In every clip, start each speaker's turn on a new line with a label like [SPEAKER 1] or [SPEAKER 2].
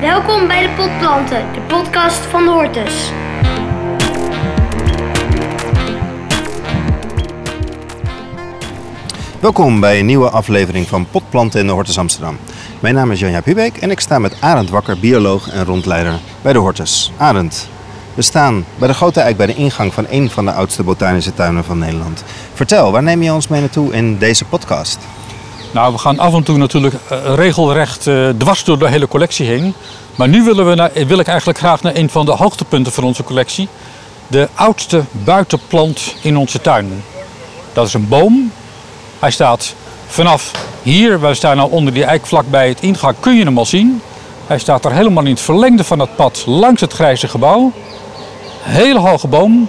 [SPEAKER 1] Welkom bij de Potplanten, de podcast van de Hortus.
[SPEAKER 2] Welkom bij een nieuwe aflevering van Potplanten in de Hortus Amsterdam. Mijn naam is Janja Pubeek en ik sta met Arend Wakker, bioloog en rondleider bij de Hortus. Arend, we staan bij de Grote Eik bij de ingang van een van de oudste botanische tuinen van Nederland. Vertel, waar neem je ons mee naartoe in deze podcast?
[SPEAKER 3] Nou, we gaan af en toe natuurlijk eh, regelrecht eh, dwars door de hele collectie heen. Maar nu willen we wil ik eigenlijk graag naar een van de hoogtepunten van onze collectie. De oudste buitenplant in onze tuin. Dat is een boom. Hij staat vanaf hier, we staan nou onder die eik vlakbij het ingang, kun je hem al zien. Hij staat er helemaal in het verlengde van het pad langs het grijze gebouw. Hele hoge boom.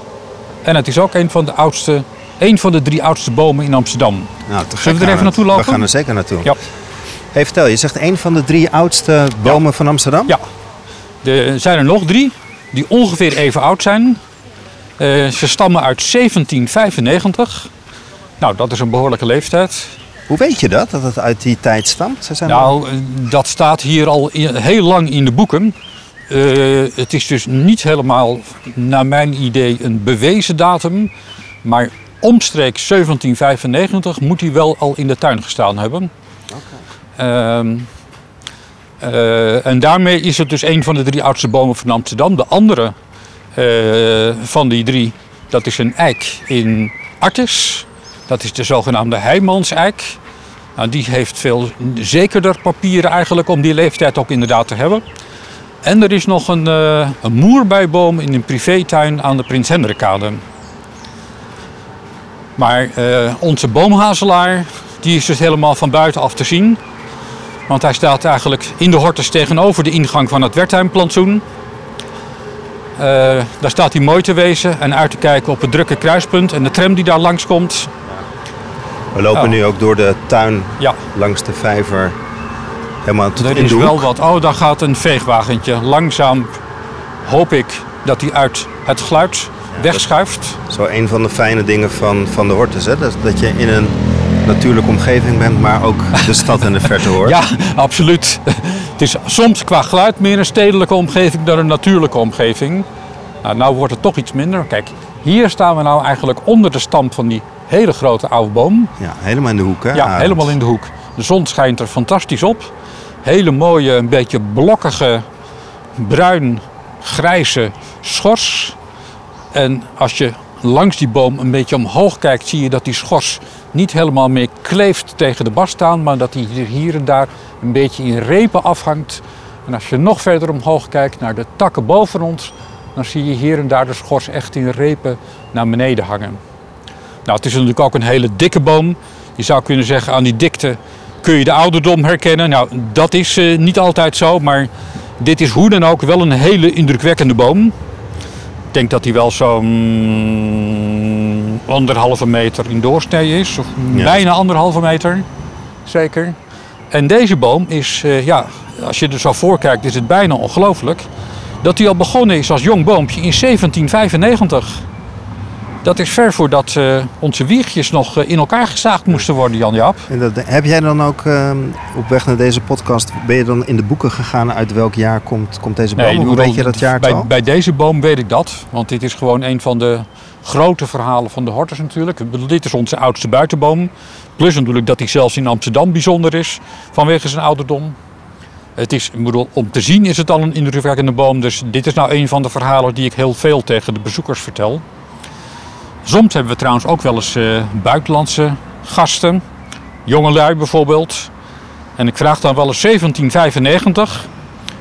[SPEAKER 3] En het is ook een van de oudste, een van de drie oudste bomen in Amsterdam.
[SPEAKER 2] Nou,
[SPEAKER 3] Zullen we er even
[SPEAKER 2] Arend.
[SPEAKER 3] naartoe lopen?
[SPEAKER 2] We gaan er zeker naartoe.
[SPEAKER 3] Ja.
[SPEAKER 2] Hey, vertel, je zegt een van de drie oudste bomen van Amsterdam?
[SPEAKER 3] Ja, er zijn er nog drie die ongeveer even oud zijn. Eh, ze stammen uit 1795. Nou, dat is een behoorlijke leeftijd.
[SPEAKER 2] Hoe weet je dat, dat het uit die tijd stamt? Ze zijn
[SPEAKER 3] Nou, eh, dat staat hier al heel lang in de boeken. Eh, het is dus niet helemaal, naar mijn idee, een bewezen datum. Maar omstreeks 1795 moet hij wel al in de tuin gestaan hebben. Ehm, eh, en daarmee is het dus een van de drie oudste bomen van Amsterdam. De andere eh, van die drie, dat is een eik in Artis. Dat is de zogenaamde Heijmanseik. Nou, die heeft veel zekerder papieren eigenlijk om die leeftijd ook inderdaad te hebben. En er is nog een, eh, een moerbeiboom in een privétuin aan de Prins Hendrikkade. Maar eh, onze boomhazelaar, die is dus helemaal van buitenaf te zien. Want hij staat eigenlijk in de hortus tegenover de ingang van het Wertheimplantsoen. Eh, daar staat hij mooi te wezen en uit te kijken op het drukke kruispunt. En de tram die daar langskomt,
[SPEAKER 2] We lopen
[SPEAKER 3] Oh.
[SPEAKER 2] nu ook door de tuin
[SPEAKER 3] ja,
[SPEAKER 2] langs de vijver. Helemaal tot
[SPEAKER 3] Er is wel
[SPEAKER 2] hoek.
[SPEAKER 3] wat. Oh, daar gaat een veegwagentje. Langzaam hoop ik dat hij uit het geluid wegschuift.
[SPEAKER 2] Zo een van de fijne dingen van, van de Hortus. Hè? Dat, dat je in een natuurlijke omgeving bent, maar ook de stad in de verte hoort.
[SPEAKER 3] Ja, absoluut. Het is soms qua geluid meer een stedelijke omgeving dan een natuurlijke omgeving. Nou, nou wordt het toch iets minder. Kijk, hier staan we nou eigenlijk onder de stam van die hele grote oude boom.
[SPEAKER 2] Ja, helemaal in de hoek. Hè?
[SPEAKER 3] Ja,
[SPEAKER 2] Arend?
[SPEAKER 3] helemaal in de hoek. De zon schijnt er fantastisch op. Hele mooie, een beetje blokkige, bruin-grijze schors. En als je langs die boom een beetje omhoog kijkt, zie je dat die schors niet helemaal meer kleeft tegen de bast staan, maar dat die hier en daar een beetje in repen afhangt. En als je nog verder omhoog kijkt naar de takken boven ons, dan zie je hier en daar de schors echt in repen naar beneden hangen. Nou, het is natuurlijk ook een hele dikke boom. Je zou kunnen zeggen, aan die dikte kun je de ouderdom herkennen. Nou, dat is eh, niet altijd zo, maar dit is hoe dan ook wel een hele indrukwekkende boom. Ik denk dat hij wel zo'n anderhalve meter in doorsnee is, of
[SPEAKER 2] Ja.
[SPEAKER 3] bijna anderhalve meter, zeker. En deze boom is, eh, ja, als je er zo voor kijkt, is het bijna ongelooflijk dat hij al begonnen is als jong boompje in 1795. Dat is ver voordat eh, onze wiegjes nog eh, in elkaar gezaagd moesten worden, Jan-Jaap.
[SPEAKER 2] En dat, heb jij dan ook ehm, op weg naar deze podcast, ben je dan in de boeken gegaan uit welk jaar komt, komt deze boom?
[SPEAKER 3] Nee,
[SPEAKER 2] Hoe weet je dat jaartal?
[SPEAKER 3] Bij, bij deze boom weet ik dat. Want dit is gewoon een van de grote verhalen van de hortus natuurlijk. Dit is onze oudste buitenboom. Plus natuurlijk dat hij zelfs in Amsterdam bijzonder is vanwege zijn ouderdom. Het is, bedoel, om te zien is het al een indrukwekkende boom. Dus dit is nou een van de verhalen die ik heel veel tegen de bezoekers vertel. Soms hebben we trouwens ook wel eens eh, buitenlandse gasten. Jongelui bijvoorbeeld. En ik vraag dan wel eens 1795.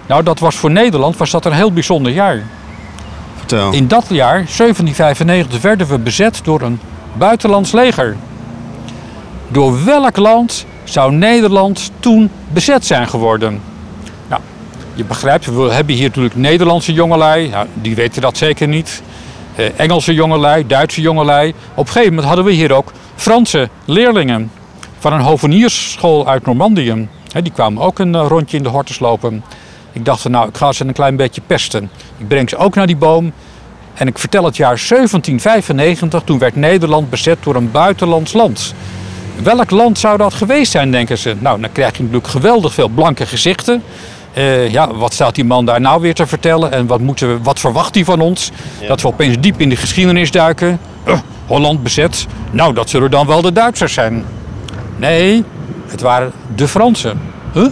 [SPEAKER 3] Nou, dat was voor Nederland was dat een heel bijzonder jaar.
[SPEAKER 2] Vertel.
[SPEAKER 3] In dat jaar, 1795, werden we bezet door een buitenlands leger. Door welk land zou Nederland toen bezet zijn geworden? Nou, je begrijpt, we hebben hier natuurlijk Nederlandse jongelui, nou, die weten dat zeker niet. Eh, Engelse jongelui, Duitse jongelui. Op een gegeven moment hadden we hier ook Franse leerlingen van een hoveniersschool uit Normandië. Die kwamen ook een eh, rondje in de hortus lopen. Ik dacht nou, ik ga ze een klein beetje pesten. Ik breng ze ook naar die boom. En ik vertel het jaar 1795, toen werd Nederland bezet door een buitenlands land. Welk land zou dat geweest zijn, denken ze? Nou, dan krijg je natuurlijk geweldig veel blanke gezichten. Eh, ja, wat staat die man daar nou weer te vertellen en wat, moeten we, wat verwacht hij van ons? Dat we opeens diep in de geschiedenis duiken. Eh, Holland bezet. Nou, dat zullen dan wel de Duitsers zijn. Nee, het waren de Fransen. Huh?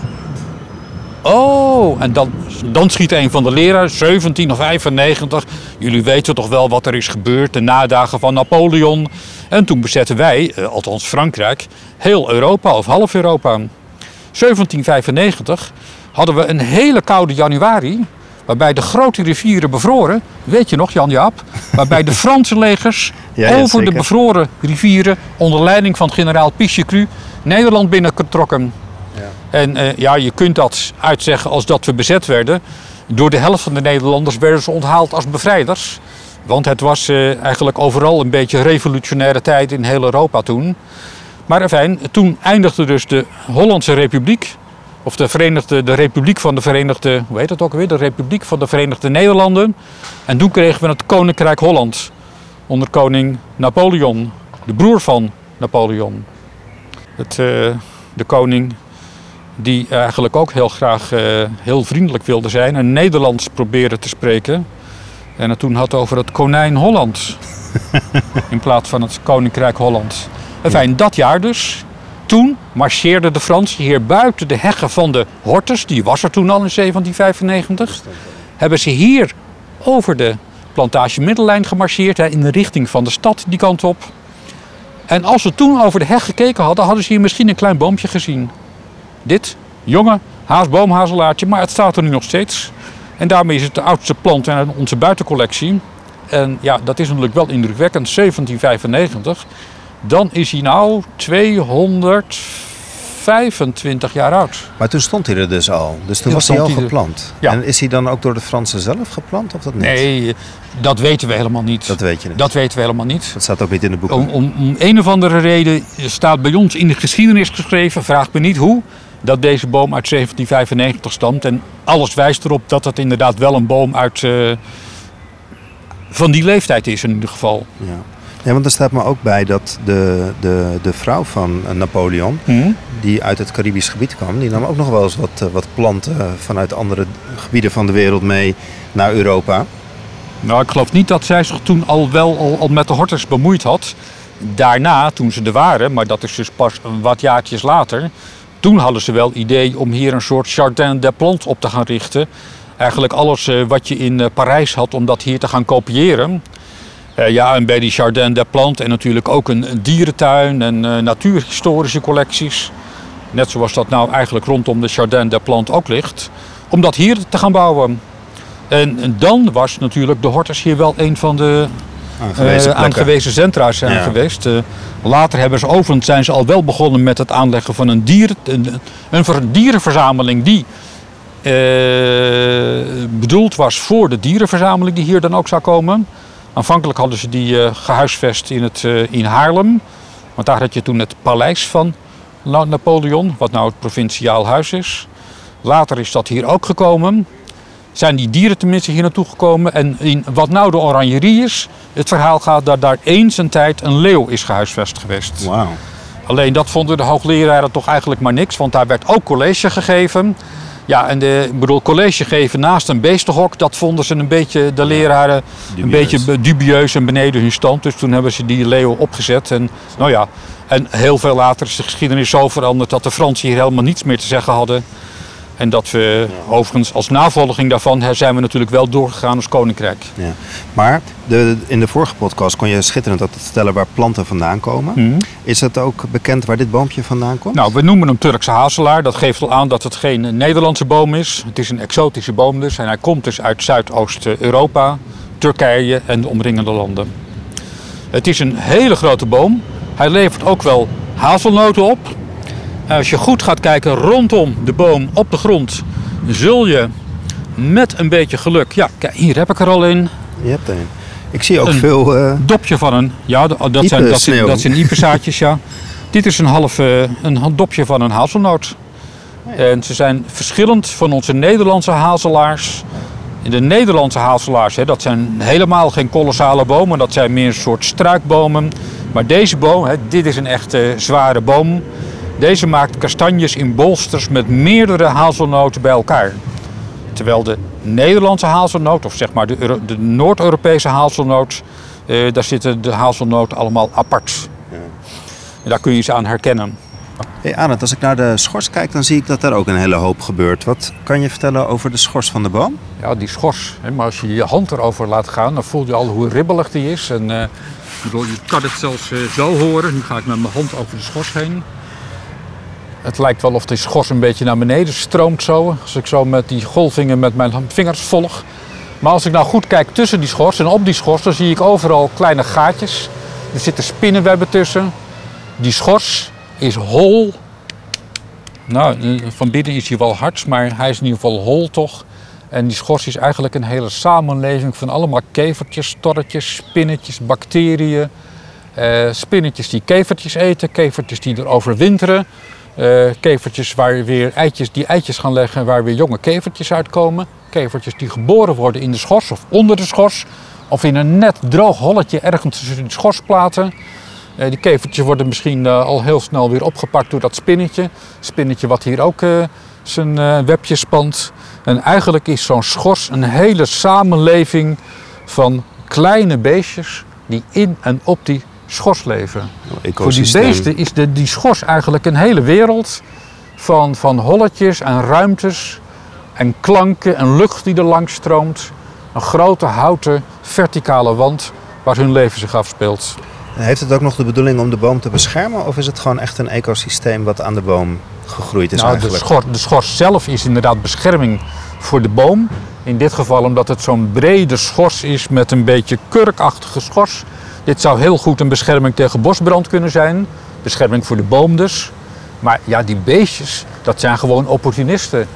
[SPEAKER 3] Oh, en dan, dan schiet een van de leraren, 1795. Jullie weten toch wel wat er is gebeurd, de nadagen van Napoleon. En toen bezetten wij, eh, althans Frankrijk, heel Europa of half Europa. 1795 hadden we een hele koude januari. Waarbij de grote rivieren bevroren. Weet je nog, Jan-Jaap? Waarbij de Franse legers
[SPEAKER 2] Ja, ja,
[SPEAKER 3] over de bevroren rivieren. onder leiding van generaal Pichegru. Nederland binnengetrokken. En eh, ja, je kunt dat uitzeggen als dat we bezet werden. Door de helft van de Nederlanders werden ze onthaald als bevrijders. Want het was eh, eigenlijk overal een beetje revolutionaire tijd in heel Europa toen. Maar enfin, toen eindigde dus de Hollandse Republiek. Of de, Verenigde, de Republiek van de Verenigde, hoe heet het ook alweer? De Republiek van de Verenigde Nederlanden. En toen kregen we het Koninkrijk Holland. Onder koning Napoleon, de broer van Napoleon. Het, eh, de koning die eigenlijk ook heel graag eh, heel vriendelijk wilde zijn en Nederlands probeerde te spreken. En het toen had over het konijn Holland in plaats van het koninkrijk Holland. Enfin, dat jaar dus. Toen marcheerden de Fransen hier buiten de heggen van de Hortus, die was er toen al in 1795. Hebben ze hier over de plantage Middellijn gemarcheerd, in de richting van de stad, die kant op. En als ze toen over de heg gekeken hadden, hadden ze hier misschien een klein boompje gezien. Dit jonge haasboomhazelaartje, maar het staat er nu nog steeds. En daarmee is het de oudste plant in onze buitencollectie. En ja, dat is natuurlijk wel indrukwekkend. 1795. Dan is hij nou 225 jaar oud.
[SPEAKER 2] Maar toen stond hij er dus al. Dus toen was hij al
[SPEAKER 3] hij
[SPEAKER 2] geplant.
[SPEAKER 3] Ja.
[SPEAKER 2] En is hij dan ook door de Fransen zelf geplant of dat niet?
[SPEAKER 3] Nee, dat weten we helemaal niet.
[SPEAKER 2] Dat weet je niet.
[SPEAKER 3] Dat weten we helemaal niet.
[SPEAKER 2] Dat staat ook niet in de boeken.
[SPEAKER 3] Om, om, om een of andere reden staat bij ons in de geschiedenis geschreven, vraag me niet hoe, dat deze boom uit 1795 stamt. En alles wijst erop dat het inderdaad wel een boom uit, eh, van die leeftijd is in ieder geval.
[SPEAKER 2] Ja. Ja, want er staat me ook bij dat de, de, de vrouw van eh, Napoleon, die uit het Caribisch gebied kwam, die nam ook nog wel eens wat, eh, wat planten vanuit andere gebieden van de wereld mee naar Europa.
[SPEAKER 3] Nou, ik geloof niet dat zij zich toen al wel al, al met de hortus bemoeid had. Daarna, toen ze er waren, maar dat is dus pas een wat jaartjes later. Toen hadden ze wel idee om hier een soort jardin des plantes op te gaan richten. Eigenlijk alles eh, wat je in Parijs had, om dat hier te gaan kopiëren. Eh, ja, en bij die jardin des plantes en natuurlijk ook een, een dierentuin en eh, natuurhistorische collecties. Net zoals dat nou eigenlijk rondom de jardin des plantes ook ligt. Om dat hier te gaan bouwen. En, en dan was natuurlijk de Hortus hier wel een van de
[SPEAKER 2] Aangewezen plekken.
[SPEAKER 3] aangewezen centra zijn
[SPEAKER 2] Ja.
[SPEAKER 3] geweest. Later hebben ze overigens zijn ze al wel begonnen met het aanleggen van een, dier, een, een ver- dierenverzameling die bedoeld was voor de dierenverzameling die hier dan ook zou komen. Aanvankelijk hadden ze die eh, gehuisvest in, het, eh, in Haarlem. Want daar had je toen het paleis van Na- Napoleon, wat nou het provinciaal huis is. Later is dat hier ook gekomen. Zijn die dieren tenminste hier naartoe gekomen. En in wat nou de oranjerie is, het verhaal gaat dat daar eens een tijd een leeuw is gehuisvest geweest.
[SPEAKER 2] Wauw.
[SPEAKER 3] Alleen dat vonden de hoogleraren toch eigenlijk maar niks, want daar werd ook college gegeven. Ja, en de, ik bedoel, college geven naast een beestenhok, dat vonden ze een beetje, de leraren, een beetje be- dubieus en beneden hun stand. Dus toen hebben ze die leeuw opgezet. En nou ja, en heel veel later is de geschiedenis zo veranderd dat de Fransen hier helemaal niets meer te zeggen hadden. En dat we, overigens, als navolging daarvan zijn we natuurlijk wel doorgegaan als koninkrijk.
[SPEAKER 2] Ja. Maar de, in de vorige podcast kon je schitterend dat vertellen waar planten vandaan komen. Is het ook bekend waar dit boompje vandaan komt?
[SPEAKER 3] Nou, we noemen hem Turkse hazelaar. Dat geeft al aan dat het geen Nederlandse boom is. Het is een exotische boom dus. En hij komt dus uit Zuidoost-Europa, Turkije en de omringende landen. Het is een hele grote boom. Hij levert ook wel hazelnoten op. Als je goed gaat kijken rondom de boom op de grond, zul je met een beetje geluk... Ja, kijk, hier heb ik er al een.
[SPEAKER 2] Je hebt een. Ik zie ook
[SPEAKER 3] Een-
[SPEAKER 2] veel. eh,
[SPEAKER 3] dopje van een. Ja, dat, zijn, dat, zijn, dat zijn ieperzaadjes, ja. Dit is een half eh, een dopje van een hazelnoot. En ze zijn verschillend van onze Nederlandse hazelaars. De Nederlandse hazelaars, hè, dat zijn helemaal geen kolossale bomen. Dat zijn meer een soort struikbomen. Maar deze boom, hè, dit is een echte zware boom. Deze maakt kastanjes in bolsters met meerdere hazelnoten bij elkaar. Terwijl de Nederlandse hazelnoot, of zeg maar de, Euro- de Noord-Europese hazelnoot, eh, daar zitten de hazelnoten allemaal apart. En daar kun je ze aan herkennen.
[SPEAKER 2] Hey Arend, als ik naar de schors kijk, dan zie ik dat daar ook een hele hoop gebeurt. Wat kan je vertellen over de schors van de boom?
[SPEAKER 3] Ja, die schors. Hè, maar als je je hand erover laat gaan, dan voel je al hoe ribbelig die is. En, eh, ik bedoel, je kan het zelfs eh, zo horen. Nu ga ik met mijn hand over de schors heen. Het lijkt wel of die schors een beetje naar beneden stroomt zo. Als ik zo met die golvingen met mijn vingers volg. Maar als ik nou goed kijk tussen die schors en op die schors, dan zie ik overal kleine gaatjes. Er zitten spinnenwebben tussen. Die schors is hol. Nou, eh, van binnen is hij wel hard, maar hij is in ieder geval hol toch. En die schors is eigenlijk een hele samenleving van allemaal kevertjes, storretjes, spinnetjes, bacteriën. Eh, spinnetjes die kevertjes eten, kevertjes die er overwinteren. Eh, kevertjes waar weer eitjes, die eitjes gaan leggen waar weer jonge kevertjes uitkomen. Kevertjes die geboren worden in de schors of onder de schors. Of in een net droog holletje ergens tussen de schorsplaten. Eh, die kevertjes worden misschien eh, al heel snel weer opgepakt door dat spinnetje. Spinnetje wat hier ook zijn webje spant. En eigenlijk is zo'n schors een hele samenleving van kleine beestjes die in en op die schors leven. Voor die beesten is de, die schors eigenlijk een hele wereld van, van holletjes en ruimtes en klanken en lucht die er langs stroomt. Een grote houten verticale wand waar hun leven zich afspeelt.
[SPEAKER 2] Heeft het ook nog de bedoeling om de boom te beschermen? Of is het gewoon echt een ecosysteem wat aan de boom gegroeid is
[SPEAKER 3] nou, de, de schors zelf is inderdaad bescherming voor de boom. In dit geval omdat het zo'n brede schors is met een beetje kurkachtige schors. Dit zou heel goed een bescherming tegen bosbrand kunnen zijn. Bescherming voor de boom dus. Maar ja, die beestjes, dat zijn gewoon opportunisten.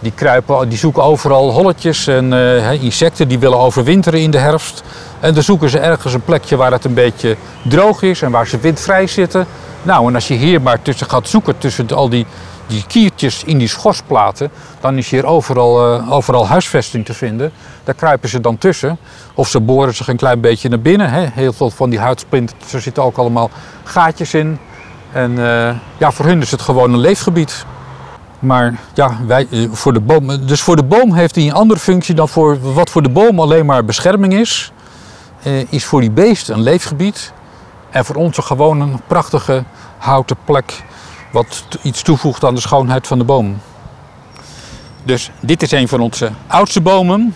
[SPEAKER 3] Die, kruipen, die zoeken overal holletjes en eh, insecten die willen overwinteren in de herfst. En dan zoeken ze ergens een plekje waar het een beetje droog is en waar ze windvrij zitten. Nou, en als je hier maar tussen gaat zoeken, tussen al die, die kiertjes in die schorsplaten, dan is hier overal, eh, overal huisvesting te vinden. Daar kruipen ze dan tussen. Of ze boren zich een klein beetje naar binnen. Hè. Heel veel van die huidsplinters, er zitten ook allemaal gaatjes in. En eh, ja, voor hun is het gewoon een leefgebied. Maar ja, wij, eh, voor de boom, dus voor de boom heeft hij een andere functie dan voor wat voor de boom alleen maar bescherming is. is voor die beesten een leefgebied. En voor ons gewoon een prachtige houten plek. Wat iets toevoegt aan de schoonheid van de boom. Dus dit is een van onze oudste bomen.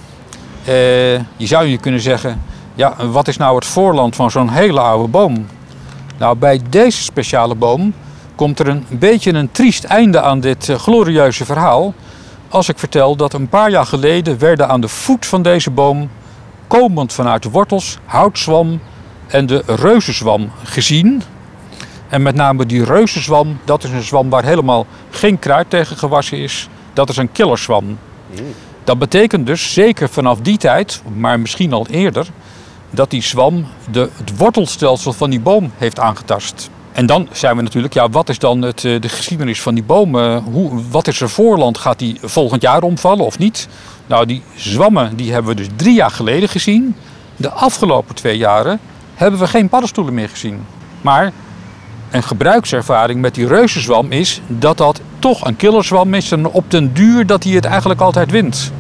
[SPEAKER 3] Eh, je zou je kunnen zeggen, ja, wat is nou het voorland van zo'n hele oude boom? Nou, bij deze speciale boom komt er een beetje een triest einde aan dit eh, glorieuze verhaal. Als ik vertel dat een paar jaar geleden werden aan de voet van deze boom, komend vanuit de wortels, houtzwam en de reuzenzwam gezien. En met name die reuzenzwam, dat is een zwam waar helemaal geen kruid tegen gewassen is. Dat is een killerzwam. Dat betekent dus, zeker vanaf die tijd, maar misschien al eerder, dat die zwam de, het wortelstelsel van die boom heeft aangetast. En dan zijn we natuurlijk, ja, wat is dan het, eh, de geschiedenis van die boom? Eh, Hoe, wat is er voorland? Gaat die volgend jaar omvallen of niet? Nou, die zwammen die hebben we dus drie jaar geleden gezien. De afgelopen twee jaren hebben we geen paddenstoelen meer gezien. Maar een gebruikservaring met die reuzenzwam is dat dat toch een killerzwam is en op den duur dat hij het eigenlijk altijd wint.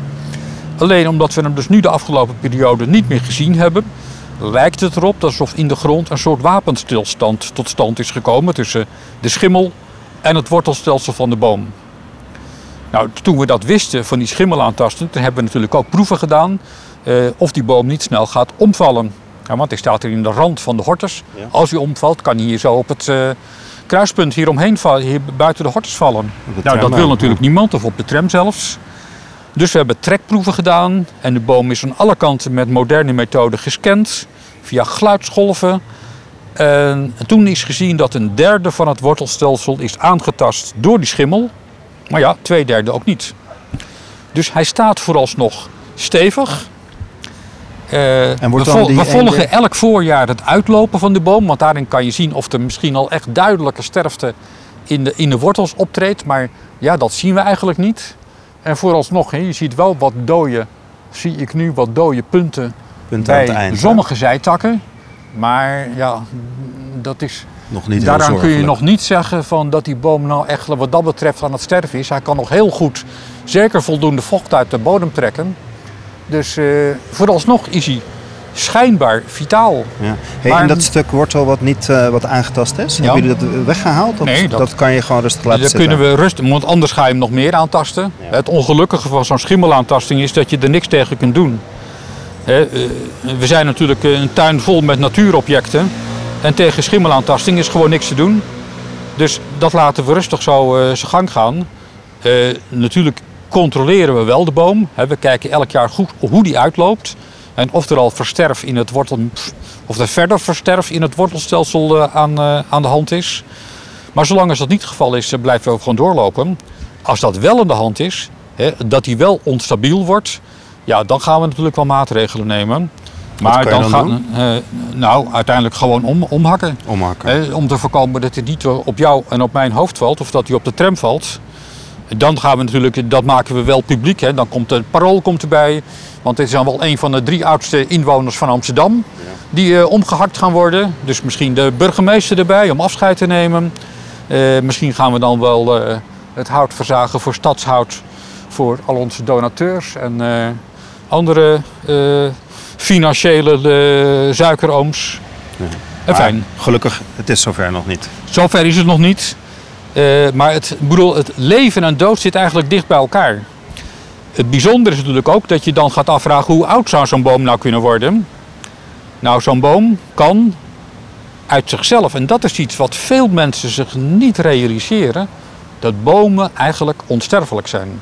[SPEAKER 3] Alleen omdat we hem dus nu de afgelopen periode niet meer gezien hebben, lijkt het erop alsof in de grond een soort wapenstilstand tot stand is gekomen tussen de schimmel en het wortelstelsel van de boom. Nou, toen we dat wisten van die schimmel aantasten, toen hebben we natuurlijk ook proeven gedaan eh, of die boom niet snel gaat omvallen. Ja, want hij staat er in de rand van de hortus.
[SPEAKER 2] Ja.
[SPEAKER 3] Als hij omvalt, kan hij hier zo op het eh, kruispunt hier omheen vallen, hier buiten de hortus vallen.
[SPEAKER 2] De
[SPEAKER 3] Nou, dat wil natuurlijk niemand, of op de tram zelfs. Dus we hebben trekproeven gedaan en de boom is aan alle kanten met moderne methoden gescand, via geluidsgolven. En toen is gezien dat een derde van het wortelstelsel is aangetast door die schimmel. Maar ja, twee derde ook niet. Dus hij staat vooralsnog stevig. Eh,
[SPEAKER 2] En wordt
[SPEAKER 3] we vol-
[SPEAKER 2] ene-
[SPEAKER 3] volgen elk voorjaar het uitlopen van de boom. Want daarin kan je zien of er misschien al echt duidelijke sterfte in de, in de wortels optreedt. Maar ja, dat zien we eigenlijk niet. En vooralsnog, hè, je ziet wel wat dode, zie ik nu wat dode punten
[SPEAKER 2] Punten
[SPEAKER 3] bij
[SPEAKER 2] eind.
[SPEAKER 3] sommige zijtakken. Maar ja, dat is,
[SPEAKER 2] Nog niet
[SPEAKER 3] daaraan kun je nog niet zeggen van dat die boom nou echt wat dat betreft aan het sterven is. Hij kan nog heel goed zeker voldoende vocht uit de bodem trekken. Dus eh, vooralsnog is hij schijnbaar vitaal.
[SPEAKER 2] Ja. Hey,
[SPEAKER 3] Maar-
[SPEAKER 2] en dat stuk wortel wat niet eh, wat aangetast is,
[SPEAKER 3] Ja.
[SPEAKER 2] hebben jullie dat weggehaald? Of
[SPEAKER 3] Nee, dat-
[SPEAKER 2] dat kan je gewoon rustig laten
[SPEAKER 3] Daar
[SPEAKER 2] zitten?
[SPEAKER 3] kunnen we rustig, want anders ga je hem nog meer aantasten.
[SPEAKER 2] Ja.
[SPEAKER 3] Het ongelukkige van zo'n schimmelaantasting is dat je er niks tegen kunt doen. Eh, we zijn natuurlijk een tuin vol met natuurobjecten. En tegen schimmelaantasting is gewoon niks te doen. Dus dat laten we rustig zo zijn gang gaan. Natuurlijk controleren we wel de boom. We kijken elk jaar goed hoe die uitloopt. En of er al versterf in het wortel, of er verder versterf in het wortelstelsel eh, aan, eh, aan de hand is. Maar zolang als dat niet het geval is, eh, blijven we ook gewoon doorlopen. Als dat wel aan de hand is, hè, dat hij wel onstabiel wordt, ja, dan gaan we natuurlijk wel maatregelen nemen. Maar
[SPEAKER 2] dan
[SPEAKER 3] gaan, nou, uiteindelijk gewoon om, omhakken.
[SPEAKER 2] Omhakken.
[SPEAKER 3] Hè, om te voorkomen dat hij niet op jou en op mijn hoofd valt of dat hij op de tram valt. Dan gaan we natuurlijk, dat maken we wel publiek. Hè. Dan komt het parool komt erbij. Want dit is dan wel een van de drie oudste inwoners van Amsterdam. Die eh, omgehakt gaan worden. Dus misschien de burgemeester erbij om afscheid te nemen. Eh, misschien gaan we dan wel eh, het hout verzagen voor stadshout. Voor al onze donateurs en andere financiële suikerooms.
[SPEAKER 2] Ja.
[SPEAKER 3] En fijn.
[SPEAKER 2] Gelukkig, het is zover nog niet.
[SPEAKER 3] Zover is het nog niet. Eh, maar het, bedoel, het leven en dood zit eigenlijk dicht bij elkaar. Het bijzondere is natuurlijk ook dat je dan gaat afvragen hoe oud zou zo'n boom nou kunnen worden. Nou, zo'n boom kan uit zichzelf, en dat is iets wat veel mensen zich niet realiseren, dat bomen eigenlijk onsterfelijk zijn.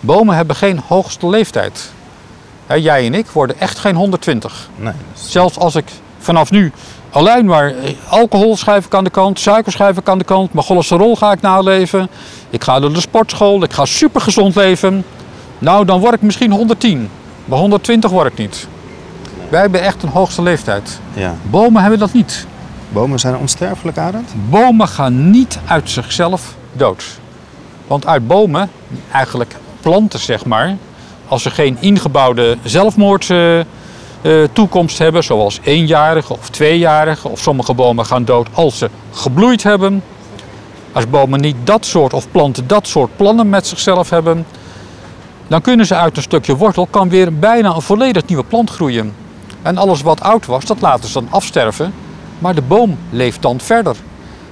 [SPEAKER 3] Bomen hebben geen hoogste leeftijd. Jij en ik worden echt geen 120.
[SPEAKER 2] Nee, is-
[SPEAKER 3] Zelfs als ik vanaf nu alleen maar eh, alcohol schrijf ik aan de kant, suiker schrijf ik aan de kant, mijn cholesterol ga ik naleven. Ik ga naar de sportschool, ik ga super gezond leven. Nou, dan word ik misschien 110. Maar 120 word ik niet. Wij hebben echt een hoogste leeftijd.
[SPEAKER 2] ja.
[SPEAKER 3] Bomen hebben dat niet.
[SPEAKER 2] Bomen zijn onsterfelijk, Arend?
[SPEAKER 3] Bomen gaan niet uit zichzelf dood. Want uit bomen, eigenlijk planten zeg maar, als ze geen ingebouwde zelfmoordtoekomst toekomst hebben, zoals eenjarige of tweejarige, of sommige bomen gaan dood als ze gebloeid hebben. Als bomen niet dat soort of planten dat soort plannen met zichzelf hebben, dan kunnen ze uit een stukje wortel kan weer bijna een volledig nieuwe plant groeien. En alles wat oud was, dat laten ze dan afsterven, maar de boom leeft dan verder.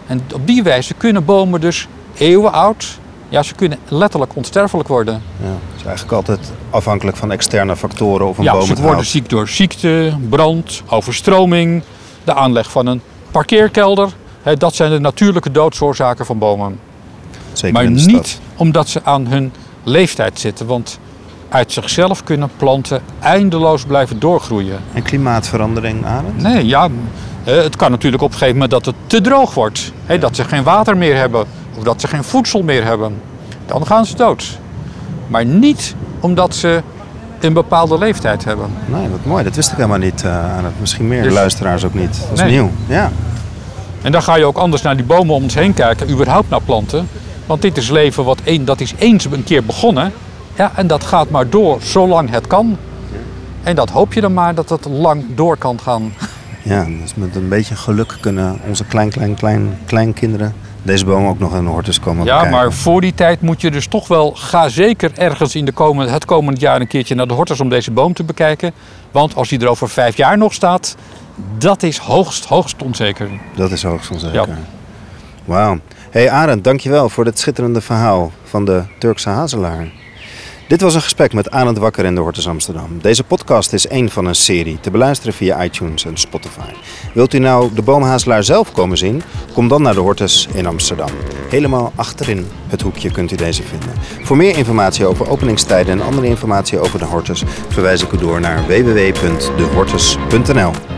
[SPEAKER 3] En op die wijze kunnen bomen dus eeuwen oud, ja, ze kunnen letterlijk onsterfelijk worden.
[SPEAKER 2] Ja. Het is eigenlijk altijd afhankelijk van externe factoren of een
[SPEAKER 3] ja,
[SPEAKER 2] boom
[SPEAKER 3] ze
[SPEAKER 2] het
[SPEAKER 3] worden ziek door ziekte, brand, overstroming, de aanleg van een parkeerkelder. Dat zijn de natuurlijke doodsoorzaken van bomen.
[SPEAKER 2] Zeker
[SPEAKER 3] maar niet omdat ze aan hun leeftijd zitten. Want uit zichzelf kunnen planten eindeloos blijven doorgroeien.
[SPEAKER 2] En klimaatverandering, Arend?
[SPEAKER 3] Nee, ja, het kan natuurlijk op een gegeven moment dat het te droog wordt. Dat ze geen water meer hebben of dat ze geen voedsel meer hebben. Dan gaan ze dood. Maar niet omdat ze een bepaalde leeftijd hebben.
[SPEAKER 2] Nee, wat mooi. Dat wist ik helemaal niet, Arend. Misschien meer
[SPEAKER 3] Dus-
[SPEAKER 2] luisteraars ook niet. Dat is
[SPEAKER 3] Nee.
[SPEAKER 2] nieuw. Ja.
[SPEAKER 3] En dan ga je ook anders naar die bomen om ons heen kijken, überhaupt naar planten. Want dit is leven wat een, dat is eens een keer begonnen. Ja, en dat gaat maar door zolang het kan. En dat hoop je dan maar dat het lang door kan gaan.
[SPEAKER 2] Ja, dus met een beetje geluk kunnen onze klein, klein, klein, kleinkinderen deze boom ook nog in de hortus komen
[SPEAKER 3] Ja,
[SPEAKER 2] bekijken.
[SPEAKER 3] maar voor die tijd moet je dus toch wel, ga zeker ergens in de komende, het komende jaar een keertje naar de hortus om deze boom te bekijken. Want als die er over vijf jaar nog staat, dat is hoogst, hoogst onzeker.
[SPEAKER 2] Dat is hoogst onzeker.
[SPEAKER 3] Ja.
[SPEAKER 2] Wauw. hey Arend, dankjewel voor dit schitterende verhaal van de Turkse hazelaar. Dit was een gesprek met Arend Wakker in de Hortus Amsterdam. Deze podcast is één van een serie, te beluisteren via iTunes en Spotify. Wilt u nou de boomhazelaar zelf komen zien? Kom dan naar de Hortus in Amsterdam. Helemaal achterin het hoekje kunt u deze vinden. Voor meer informatie over openingstijden en andere informatie over de Hortus verwijs ik u door naar www.dehortus.nl.